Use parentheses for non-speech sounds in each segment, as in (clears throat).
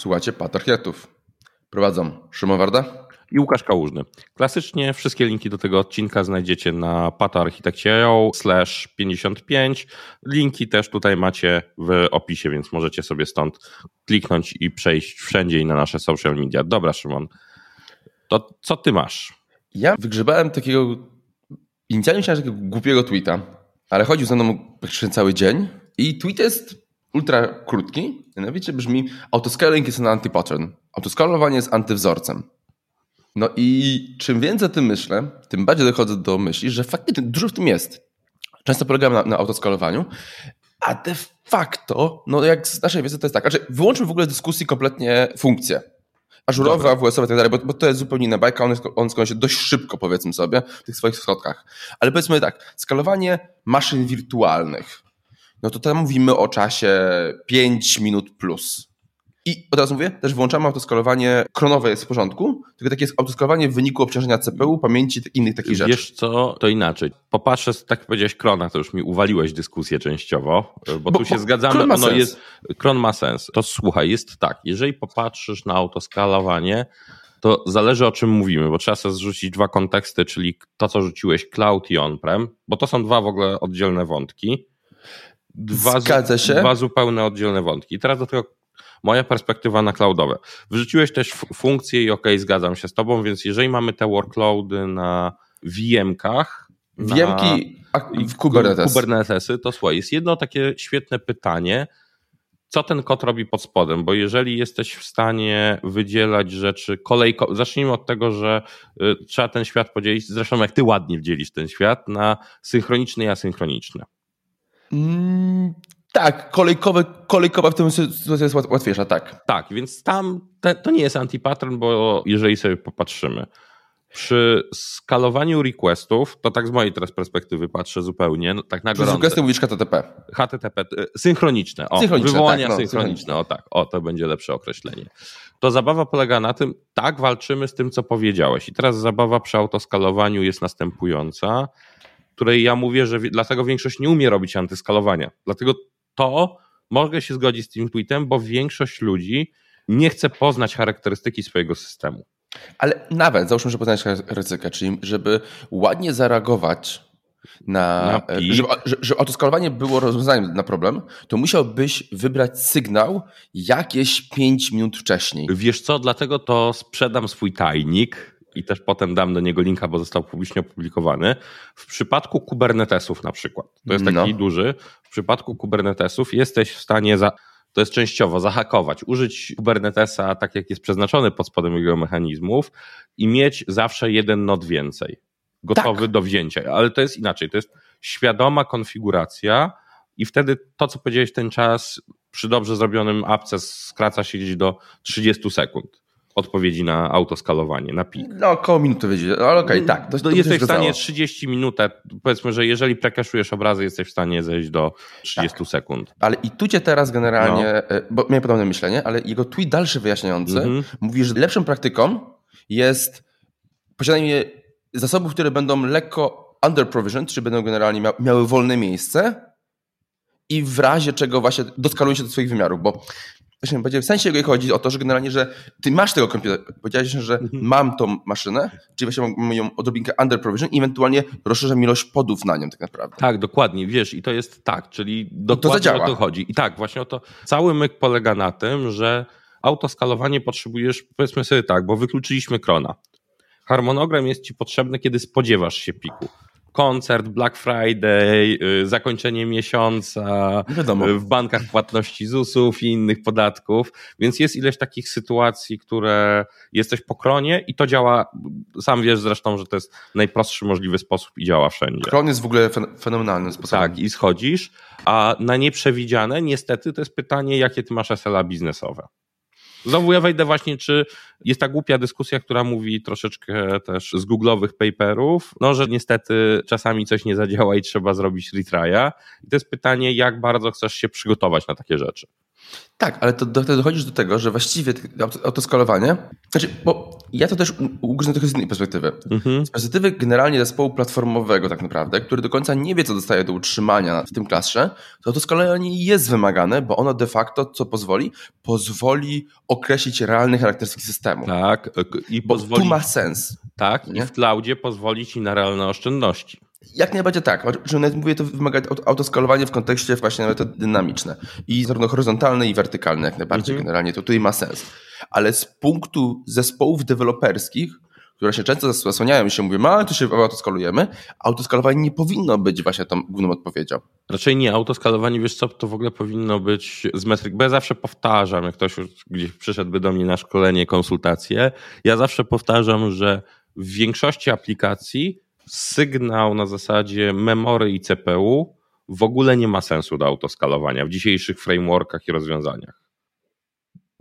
Słuchajcie Patriotów. Prowadzą Szymon Warda i Łukasz Kałużny. Klasycznie wszystkie linki do tego odcinka znajdziecie na patoarchitekcie.io slash 55. Linki też tutaj macie w opisie, więc możecie sobie stąd kliknąć i przejść wszędzie i na nasze social media. Dobra, Szymon, to co ty masz? Ja wygrzebałem takiego, inicjalnie myślałem takiego głupiego tweeta, ale chodził ze mną praktycznie cały dzień i tweet jest ultra krótki, mianowicie brzmi autoscaling jest an anti-pattern. Autoskalowanie jest antywzorcem. No i czym więcej o tym myślę, tym bardziej dochodzę do myśli, że faktycznie dużo w tym jest. Często polegamy na, na autoskalowaniu, a de facto, no jak z naszej wiedzy to jest tak, znaczy wyłączmy w ogóle z dyskusji kompletnie funkcje. Ażurowe, AWS-owe i tak dalej, bo, bo, to jest zupełnie inna bajka, on, on skończy się dość szybko, powiedzmy sobie, w tych swoich schodkach. Ale powiedzmy tak, skalowanie maszyn wirtualnych, no to tam mówimy o czasie 5 minut plus. I od razu mówię, też włączamy autoskalowanie, kronowe jest w porządku, tylko takie jest autoskalowanie w wyniku obciążenia CPU, pamięci i innych takich rzeczy. Wiesz co, to inaczej. Popatrzę, tak powiedziałeś krona, to już mi uwaliłeś dyskusję częściowo, bo, bo tu się bo zgadzamy. Kron ma ono sens. jest, kron ma sens. To słuchaj, jest tak, jeżeli popatrzysz na autoskalowanie, to zależy o czym mówimy, bo trzeba sobie zrzucić dwa konteksty, czyli to, co rzuciłeś cloud i on-prem, bo to są dwa w ogóle oddzielne wątki. Dwa, Zgadza się. Dwa zupełnie oddzielne wątki. I teraz do tego moja perspektywa na cloudowe. Wrzuciłeś też funkcję i ok, zgadzam się z tobą, więc jeżeli mamy te workloady na VM-kach, VM-ki w Kubernetes. Kubernetesy, to słuchaj, jest jedno takie świetne pytanie, co ten kod robi pod spodem, bo jeżeli jesteś w stanie wydzielać rzeczy kolejko, zacznijmy od tego, że y, trzeba ten świat podzielić, zresztą jak ty ładnie wdzielisz ten świat, na synchroniczny i asynchroniczny. Mm, tak, kolejkowe, kolejkowa w tym sytuacji jest łatwiejsza, tak. Tak, więc tam te, to nie jest antipattern, bo jeżeli sobie popatrzymy, przy skalowaniu requestów, to tak z mojej teraz perspektywy patrzę zupełnie, no, tak na gorąco. requesty mówisz HTTP. HTTP, y, synchroniczne, o, synchroniczne, wywołania tak, no, synchroniczne, o tak, o, to będzie lepsze określenie. To zabawa polega na tym, tak walczymy z tym, co powiedziałeś i teraz zabawa przy autoskalowaniu jest następująca, której ja mówię, że dlatego większość nie umie robić antyskalowania. Dlatego to mogę się zgodzić z tym tweetem, bo większość ludzi nie chce poznać charakterystyki swojego systemu. Ale nawet, załóżmy, że poznać charakterystykę, czyli żeby ładnie zareagować na, na żeby, żeby autoskalowanie było rozwiązaniem na problem, to musiałbyś wybrać sygnał jakieś 5 minut wcześniej. Wiesz co, dlatego to sprzedam swój tajnik i też potem dam do niego linka, bo został publicznie opublikowany. W przypadku Kubernetesów na przykład, to jest taki no. duży, w przypadku Kubernetesów jesteś w stanie za, to jest częściowo zahakować, użyć Kubernetesa tak jak jest przeznaczony pod spodem jego mechanizmów i mieć zawsze jeden nod więcej, gotowy tak. do wzięcia, ale to jest inaczej, to jest świadoma konfiguracja i wtedy to, co powiedziałeś ten czas przy dobrze zrobionym apce skraca się gdzieś do 30 sekund odpowiedzi na autoskalowanie, na pik. No około minuty wiedzie, ale okej, okay, tak. To, to jesteś w stanie 30 minut, powiedzmy, że jeżeli prekaszujesz obrazy, jesteś w stanie zejść do 30 tak. sekund. Ale i tu cię teraz generalnie, no. E, bo miałem podobne myślenie, ale jego tweet dalszy wyjaśniający mhm. mówi, że lepszą praktyką jest posiadanie zasobów, które będą lekko under provisioned, czyli będą generalnie miały wolne miejsce i w razie czego właśnie doskalują się do swoich wymiarów, bo Właśnie w sensie chodzi o to, że generalnie, że ty masz tego komputera. Powiedziałeś, że mhm. mam tą maszynę, czyli właśnie mam ją odrobinkę under provision i ewentualnie rozszerzam ilość podów na nią tak naprawdę. Tak, dokładnie, wiesz, i to jest tak, czyli dokładnie to o to chodzi. I tak, właśnie o to, cały myk polega na tym, że autoskalowanie potrzebujesz, powiedzmy sobie tak, bo wykluczyliśmy krona. Harmonogram jest ci potrzebny, kiedy spodziewasz się piku koncert, Black Friday, y, zakończenie miesiąca, Wiadomo. Y, w bankach płatności ZUS-ów i innych podatków, więc jest ileś takich sytuacji, które jesteś po kronie i to działa, sam wiesz zresztą, że to jest najprostszy możliwy sposób i działa wszędzie. Kron jest w ogóle fenomenalnym sposobem. Tak, i schodzisz, a na nieprzewidziane niestety to jest pytanie, jakie ty masz SLA biznesowe. Znowu ja wejdę właśnie, czy jest ta głupia dyskusja, która mówi troszeczkę też z googlowych paperów, no że niestety czasami coś nie zadziała i trzeba zrobić retrya. I to jest pytanie, jak bardzo chcesz się przygotować na takie rzeczy. Tak, ale to wtedy dochodzisz do tego, że właściwie autoskalowanie, znaczy, bo ja to też ugryzę trochę z innej perspektywy. Mhm. Z perspektywy generalnie zespołu platformowego tak naprawdę, który do końca nie wie, co dostaje do utrzymania w tym klastrze, to autoskalowanie jest wymagane, bo ono de facto, co pozwoli? Pozwoli określić realne charakterystyki systemu. Tak, i pozwoli... tu ma sens. Tak, nie? i w cloudzie pozwoli ci na realne oszczędności. Jak najbardziej tak. Że nawet mówię, to wymaga autoskalowania w kontekście właśnie nawet dynamiczne. I zarówno horyzontalne i wertykalne jak najbardziej mhm. generalnie. To tutaj ma sens. Ale z punktu zespołów deweloperskich, które się często zasłaniają i się mówią, a tu się autoskalujemy, autoskalowanie nie powinno być właśnie tą główną odpowiedzią. Raczej nie. Autoskalowanie, wiesz co, to w ogóle powinno być z metryk, bo ja zawsze powtarzam, jak ktoś już gdzieś przyszedłby do mnie na szkolenie, konsultacje, ja zawsze powtarzam, że w większości aplikacji sygnał na zasadzie memory i CPU w ogóle nie ma sensu do autoskalowania w dzisiejszych frameworkach i rozwiązaniach.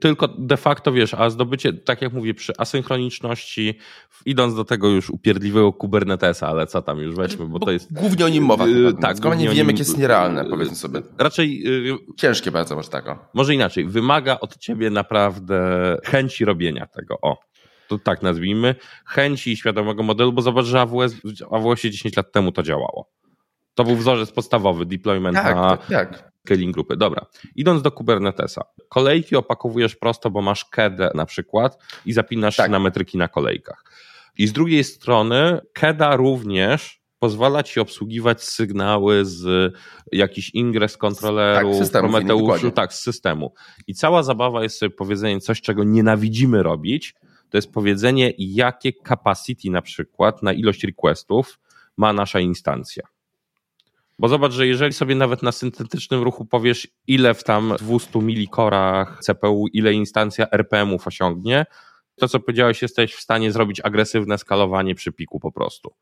Tylko de facto wiesz, a zdobycie, tak jak mówię, przy asynchroniczności, idąc do tego już upierdliwego Kubernetesa, ale co tam już weźmy, bo, bo to jest. Głównie o nim mowa. Yy, tak, głównie nie wiemy, jak jest nierealne, powiedzmy sobie. Raczej. Yy, Ciężkie bardzo może tego. Może inaczej. Wymaga od ciebie naprawdę chęci robienia tego. O to tak nazwijmy, chęci świadomego modelu, bo zobacz, że AWS, AWS 10 lat temu to działało. To był wzorzec podstawowy, deployment tak, na tak, tak. scaling grupy. Dobra, idąc do Kubernetesa. Kolejki opakowujesz prosto, bo masz KEDę na przykład i zapinasz tak. się na metryki na kolejkach. I z drugiej strony KEDA również pozwala ci obsługiwać sygnały z jakichś ingres kontrolerów, tak, systemu, Prometeuszu, tak, z systemu. I cała zabawa jest sobie powiedzenie coś, czego nienawidzimy robić, to jest powiedzenie, jakie capacity na przykład na ilość requestów ma nasza instancja. Bo zobacz, że jeżeli sobie nawet na syntetycznym ruchu powiesz, ile w tam 200 milikorach CPU, ile instancja RPM-ów osiągnie, to co powiedziałeś, jesteś w stanie zrobić agresywne skalowanie przy piku po prostu.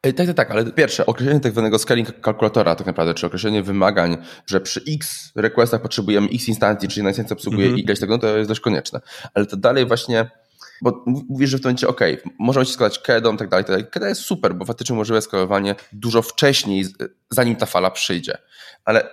Tak, tak, tak, ale pierwsze, określenie tak zwanego scaling kalkulatora tak naprawdę, czy określenie wymagań, że przy x requestach potrzebujemy x instancji, czyli jedna instancja obsługuje mm -hmm. tego, no to jest dość konieczne. Ale to dalej właśnie bo mówisz, że w tym momencie, ok, możemy się składać KEDą, tak dalej, tak dalej. KEDA jest super, bo faktycznie możliwe skalowanie dużo wcześniej, zanim ta fala przyjdzie. Ale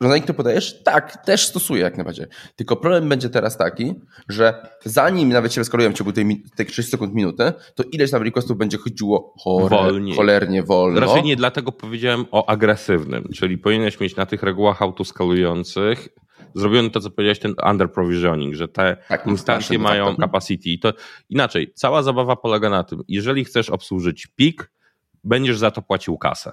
rozwiązanie, które podajesz, tak, też stosuję jak najbardziej. Tylko problem będzie teraz taki, że zanim nawet się wyskalujemy w ciągu tej, tej 30 sekund, minuty, to ileś tam requestów będzie chodziło chore, cholernie wolno. Raczej nie, dlatego powiedziałem o agresywnym, czyli powinieneś mieć na tych regułach autoskalujących zrobiony to, co powiedziałeś, ten under provisioning, że te tak, instancje mają tak, capacity. I to inaczej, cała zabawa polega na tym, jeżeli chcesz obsłużyć pik, będziesz za to płacił kasę.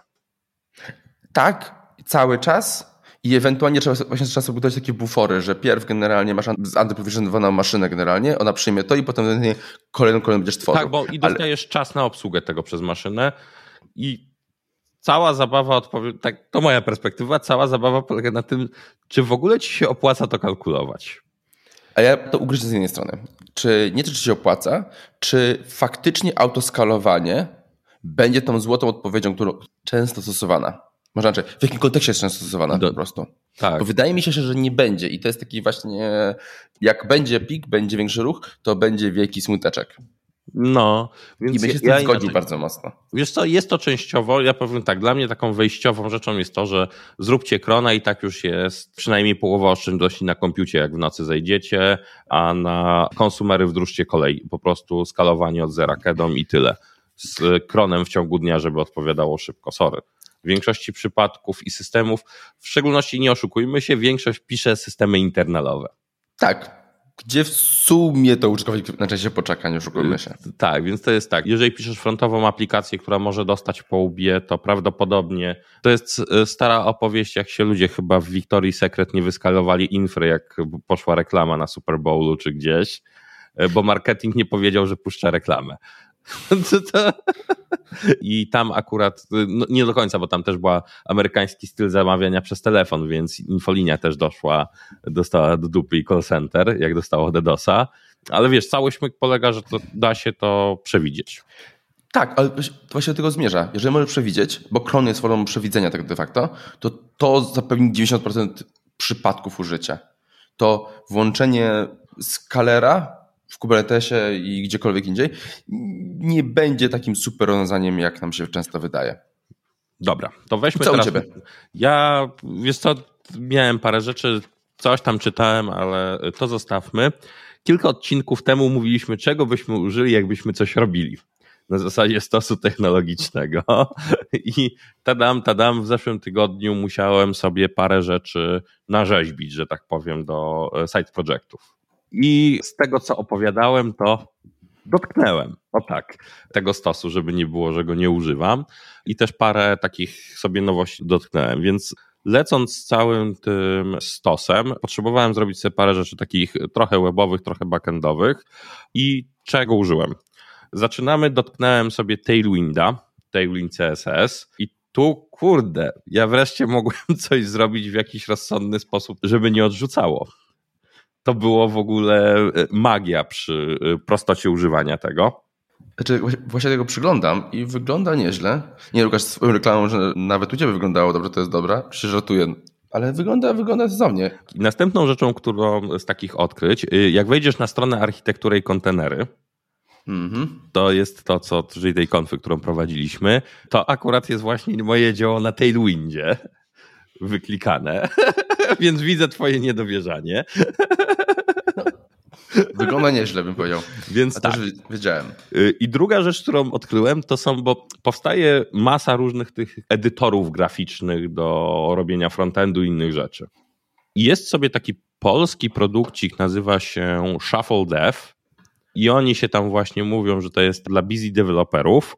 Tak, cały czas. I ewentualnie trzeba, właśnie trzeba sobie budować takie bufory, że pierw generalnie masz underprovisionowaną maszynę generalnie, ona przyjmie to i potem kolejną kolejną będziesz tworzył. Tak, bo i dostajesz Ale... czas na obsługę tego przez maszynę i cała zabawa, odpowie... tak, to moja perspektywa, cała zabawa polega na tym, czy w ogóle ci się opłaca to kalkulować. A ja to ugryzę z jednej strony. Czy nie czy się opłaca, czy faktycznie autoskalowanie będzie tą złotą odpowiedzią, którą często stosowana? Może znaczy, w jakim kontekście jest często stosowana Do, po prostu? Tak. Bo wydaje mi się, że nie będzie i to jest taki właśnie, jak będzie pik, będzie większy ruch, to będzie wielki smuteczek. No, więc I by się z tym ja zgodził bardzo mocno. Wiesz co, jest to częściowo, ja powiem tak, dla mnie taką wejściową rzeczą jest to, że zróbcie krona i tak już jest przynajmniej połowa oszczędności na kompucie, jak w nocy zejdziecie, a na konsumery wdróżcie kolej, po prostu skalowanie od zera kedą i tyle. Z kronem w ciągu dnia, żeby odpowiadało szybko, sorry. W większości przypadków i systemów, w szczególności nie oszukujmy się, większość pisze systemy internalowe. Tak, gdzie w sumie to użytkownik na czasie poczeka, nie oszukujmy się. Tak, więc to jest tak. Jeżeli piszesz frontową aplikację, która może dostać po łbie, to prawdopodobnie to jest e, stara opowieść, jak się ludzie chyba w Victoria's Secret nie wyskalowali infry, jak poszła reklama na Super Bowlu czy gdzieś, e, bo marketing nie powiedział, że puszcza reklamę. (laughs) I tam akurat, no nie do końca, bo tam też była amerykański styl zamawiania przez telefon, więc infolinia też doszła, dostała do dupy i call center, jak dostało DDoSa. Ale wiesz, cały śmiech polega, że to da się to przewidzieć. Tak, ale właśnie do tego zmierza. Jeżeli możesz przewidzieć, bo Cron jest formą przewidzenia tak de facto, to to zapewni 90% przypadków użycia. To włączenie skalera w Kubernetesie i gdziekolwiek indziej, nie będzie takim super rozwiązaniem, jak nam się często wydaje. Dobra, to weźmy co teraz. U ciebie? Ja, wiesz co, miałem parę rzeczy, coś tam czytałem, ale to zostawmy. Kilka odcinków temu mówiliśmy, czego byśmy użyli, jakbyśmy coś robili na zasadzie stosu technologicznego. (laughs) I tadam, tadam, w zeszłym tygodniu musiałem sobie parę rzeczy narzeźbić, że tak powiem, do e, side projectów. I z tego, co opowiadałem, to dotknęłem, o tak, tego stosu, żeby nie było, że go nie używam. I też parę takich sobie nowości dotknąłem, więc lecąc całym tym stosem, potrzebowałem zrobić sobie parę rzeczy takich trochę webowych, trochę backendowych i czego użyłem? Zaczynamy, dotknąłem sobie Tailwinda, Tailwind CSS i tu, kurde, ja wreszcie mogłem (laughs) coś zrobić w jakiś rozsądny sposób, żeby nie odrzucało. To było w ogóle e, magia przy e, prostocie używania tego. Znaczy, właśnie tego przyglądam i wygląda nieźle. Nie, Lukasz, swoją reklamą, że nawet u Ciebie wyglądało dobrze, to jest dobra. Przyżartuję. Ale wygląda, wygląda sensownie. Następną rzeczą, którą z takich odkryć, y, jak wejdziesz na stronę architektury i kontenery, Mm-hmm. To jest to, co, czyli tej konfy, którą prowadziliśmy. To akurat jest właśnie moje dzieło na Tailwindzie wyklikane, (laughs) więc widzę twoje niedowierzanie. (laughs) Wygląda nieźle, bym powiedział. Więc A tak. też wiedziałem. Y, I druga rzecz, którą odkryłem, to są, bo powstaje masa różnych tych edytorów graficznych do robienia frontendu i innych rzeczy. I jest sobie taki polski produkcik, nazywa się Shuffle Dev i oni się tam właśnie mówią, że to jest dla busy deweloperów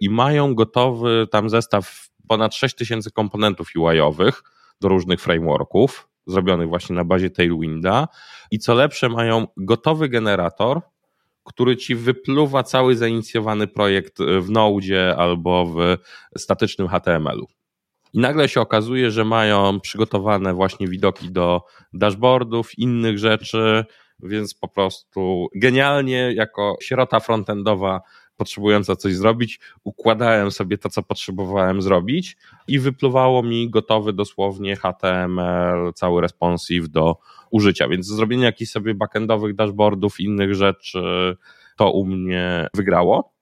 i mają gotowy tam zestaw ponad 6000 komponentów UI-owych do różnych frameworków, zrobionych właśnie na bazie Tailwinda i co lepsze mają gotowy generator, który ci wypluwa cały zainicjowany projekt w Node albo w statycznym HTML-u. I nagle się okazuje, że mają przygotowane właśnie widoki do dashboardów, innych rzeczy, więc po prostu genialnie jako sierota frontendowa potrzebująca coś zrobić, układałem sobie to, co potrzebowałem zrobić i wypluwało mi gotowy dosłownie HTML, cały responsive do użycia, więc zrobienie jakichś sobie backendowych dashboardów, innych rzeczy, to u mnie wygrało.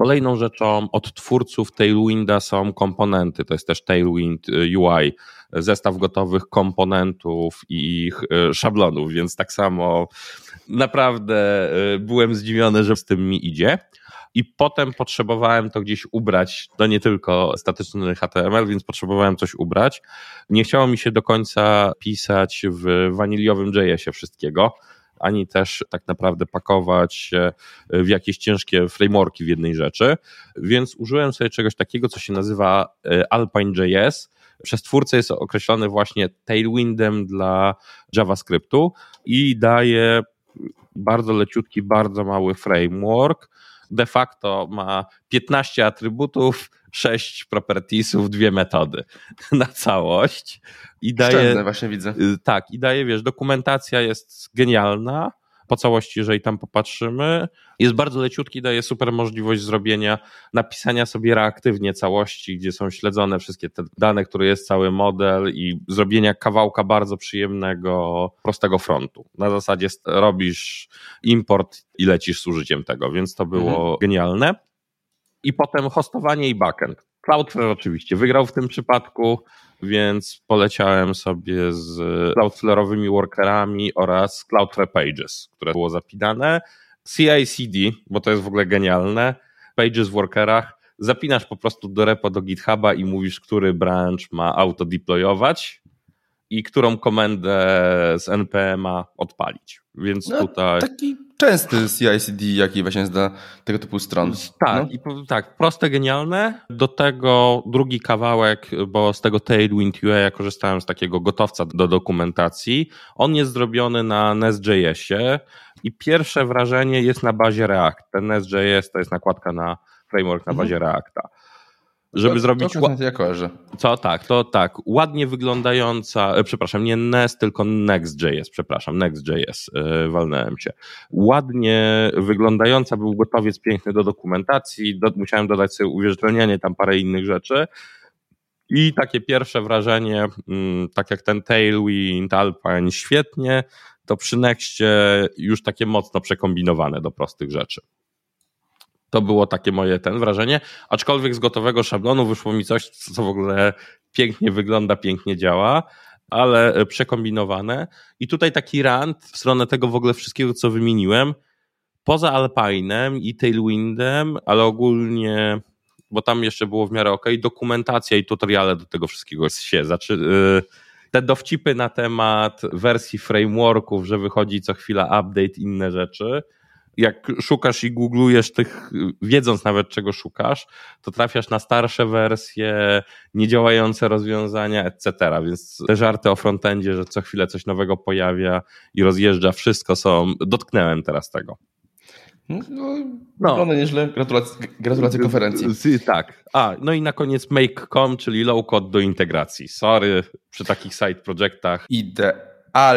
Kolejną rzeczą od twórców Tailwinda są komponenty, to jest też Tailwind UI, zestaw gotowych komponentów i ich e, szablonów, więc tak samo naprawdę e, byłem zdziwiony, że z tym mi idzie. I potem potrzebowałem to gdzieś ubrać, to nie tylko statyczny HTML, więc potrzebowałem coś ubrać. Nie chciało mi się do końca pisać w waniliowym JS-ie wszystkiego, ani też tak naprawdę pakować w jakieś ciężkie frameworki w jednej rzeczy, więc użyłem sobie czegoś takiego, co się nazywa e, Alpine.js, przez twórcę jest określony właśnie tailwindem dla JavaScriptu i daje bardzo leciutki, bardzo mały framework. De facto ma 15 atrybutów, 6 propertiesów, dwie metody (laughs) na całość. I daje. Szczęsne, właśnie widzę. Y, tak, i daje, wiesz, dokumentacja jest genialna po całości, jeżeli tam popatrzymy. Jest bardzo leciutki, daje super możliwość zrobienia, napisania sobie reaktywnie całości, gdzie są śledzone wszystkie te dane, które jest cały model i zrobienia kawałka bardzo przyjemnego, prostego frontu. Na zasadzie robisz import i lecisz z użyciem tego, więc to było mhm. genialne. I potem hostowanie i backend. Cloudflare oczywiście wygrał w tym przypadku więc poleciałem sobie z Cloudflare'owymi workerami oraz Cloudflare Pages, które było zapinane. CI/CD, bo to jest w ogóle genialne. Pages w workerach. Zapinasz po prostu do repo do GitHuba i mówisz, który branch ma auto-deployować i którą komendę z npm-a odpalić. Więc no, tutaj. Taki częsty CI/CD, jaki właśnie dla tego typu stron. Tak, no. i, tak, proste, genialne. Do tego drugi kawałek, bo z tego Tailwind UI ja korzystałem z takiego gotowca do dokumentacji. On jest zrobiony na Nest.jsie i pierwsze wrażenie jest na bazie React. Ten Nest.js to jest nakładka na framework na mhm. bazie mhm. Reacta żeby to, zrobić. To ja kojarzę. Co tak, to tak. Ładnie wyglądająca, e, przepraszam, nie Nest, tylko Next.js, przepraszam, Next.js, yy, walnąłem się. Ładnie wyglądająca, był gotowiec piękny do dokumentacji, do, musiałem dodać sobie uwierzytelnianie, tam parę innych rzeczy. I takie pierwsze wrażenie, mm, tak jak ten Tailwind, Alpine, świetnie, to przy Nextie już takie mocno przekombinowane do prostych rzeczy. To było takie moje ten wrażenie, aczkolwiek z gotowego szablonu wyszło mi coś, co w ogóle pięknie wygląda, pięknie działa. ale przekombinowane. I tutaj taki rant w stronę tego w ogóle wszystkiego, co wymieniłem. Poza Alpinem i Tailwindem, ale ogólnie, bo tam jeszcze było w miarę ok, dokumentacja i tutoriale do tego wszystkiego się. Znaczy, te dowcipy na temat wersji frameworków, że wychodzi co chwila update, inne rzeczy jak szukasz i googlujesz tych, wiedząc nawet czego szukasz, to trafiasz na starsze wersje, niedziałające rozwiązania, etc. Więc te żarty o frontendzie, że co chwilę coś nowego pojawia i rozjeżdża wszystko są, dotknęłem teraz tego. No, no. Wygląda nieźle. Gratulacje, gratulacje konferencji. Tak. A, no i na koniec make.com, czyli low code do integracji. Sorry, przy takich side projectach. Idealnie,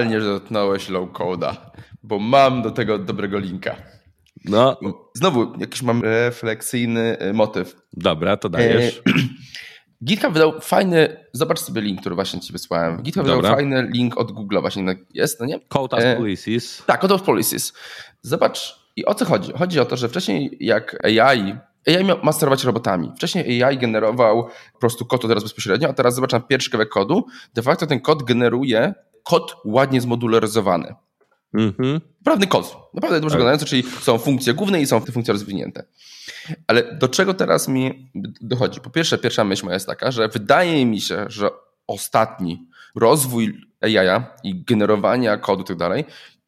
że dotknąłeś low code'a bo mam do tego dobrego linka. No. Znowu jakiś mam refleksyjny e, motyw. Dobra, to dajesz. E, (clears throat) GitHub wydał fajny, zobacz sobie link, który właśnie ci wysłałem. GitHub Dobra. wydał fajny link od Google właśnie jest, no nie? Code as e, Policies. Tak, Code as Policies. Zobacz, i o co chodzi? Chodzi o to, że wcześniej jak AI AI miał, ma sterować robotami. Wcześniej AI generował po prostu kod teraz bezpośrednio, a teraz zobacz na pierwszy kawałek kodu. De facto ten kod generuje kod ładnie zmodularyzowany. Mhm. Prawny kod. Naprawdę dobrze tak. wyglądający, czyli są funkcje główne i są te funkcje rozwinięte. Ale do czego teraz mi dochodzi? Po pierwsze, pierwsza myśl moja jest taka, że wydaje mi się, że ostatni rozwój AI i generowania kodu i tak dalej,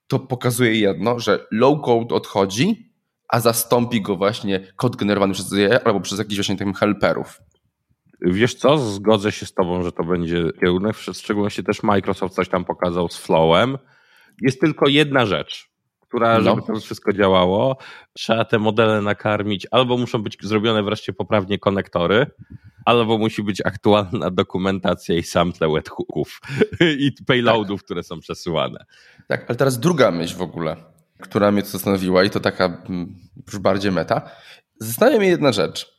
to pokazuje jedno, że low code odchodzi, a zastąpi go właśnie kod generowany przez AI albo przez jakichś właśnie tych helperów. Wiesz co, zgodzę się z tobą, że to będzie kierunek, w szczególności też Microsoft coś tam pokazał z Flowem, jest tylko jedna rzecz, która, żeby no. to wszystko działało, trzeba te modele nakarmić, albo muszą być zrobione wreszcie poprawnie konektory, albo musi być aktualna dokumentacja i sample webhooków (laughs) i payloadów, tak. które są przesyłane. Tak, ale teraz druga myśl w ogóle, która mnie zastanowiła i to taka mm, już bardziej meta. Zastanawia mnie jedna rzecz.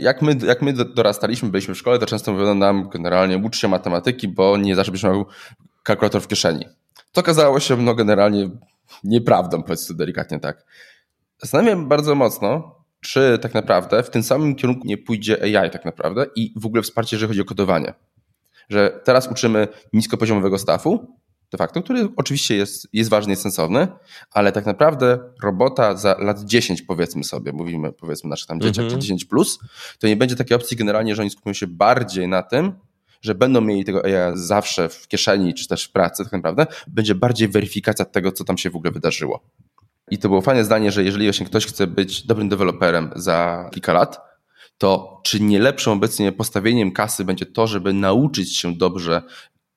Jak my, jak my dorastaliśmy, byliśmy w szkole, to często mówiono nam generalnie ucz się matematyki, bo nie zawsze byś miał kalkulator w kieszeni. To okazało się no, generalnie nieprawdą, powiedzmy delikatnie tak. Zastanawiam bardzo mocno, czy tak naprawdę w tym samym kierunku nie pójdzie AI tak naprawdę i w ogóle wsparcie, jeżeli chodzi o kodowanie. Że teraz uczymy niskopoziomowego stafu, de facto, który oczywiście jest, jest ważny, jest sensowny, ale tak naprawdę robota za lat 10 powiedzmy sobie, mówimy powiedzmy naszych tam dzieciach, mm -hmm. 10 plus, to nie będzie takiej opcji generalnie, że oni skupią się bardziej na tym, że będą mieli tego AI zawsze w kieszeni, czy też w pracy tak naprawdę, będzie bardziej weryfikacja tego, co tam się w ogóle wydarzyło. I to było fajne zdanie, że jeżeli właśnie ktoś chce być dobrym deweloperem za kilka lat, to czy nie lepszym obecnie postawieniem kasy będzie to, żeby nauczyć się dobrze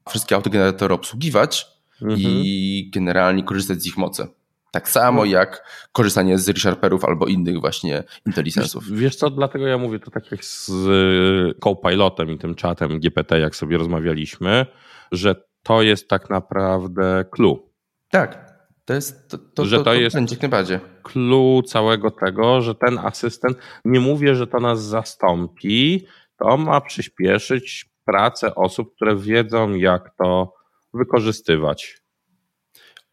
wszystkie autogeneratory obsługiwać mhm. i generalnie korzystać z ich mocy. Tak samo no. jak korzystanie z ReSharperów albo innych właśnie IntelliSense'ów. Wiesz, wiesz co, dlatego ja mówię to tak jak z y, Copilotem i tym czatem GPT, jak sobie rozmawialiśmy, że to jest tak naprawdę clue. Tak, to jest to, to, że to, to jest będzie najbardziej. Clue całego tego, że ten asystent, nie mówię, że to nas zastąpi, to ma przyspieszyć pracę osób, które wiedzą, jak to wykorzystywać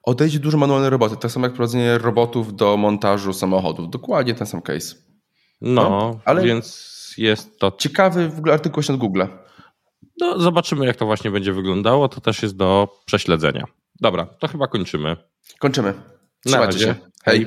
odejdzie dużo manualnej roboty. Tak samo jak prowadzenie robotów do montażu samochodów. Dokładnie ten sam case. No, no ale więc jest to. Ciekawy w ogóle artykuł się od Google. No, zobaczymy, jak to właśnie będzie wyglądało. To też jest do prześledzenia. Dobra, to chyba kończymy. Kończymy. Trzymajcie się. Hej.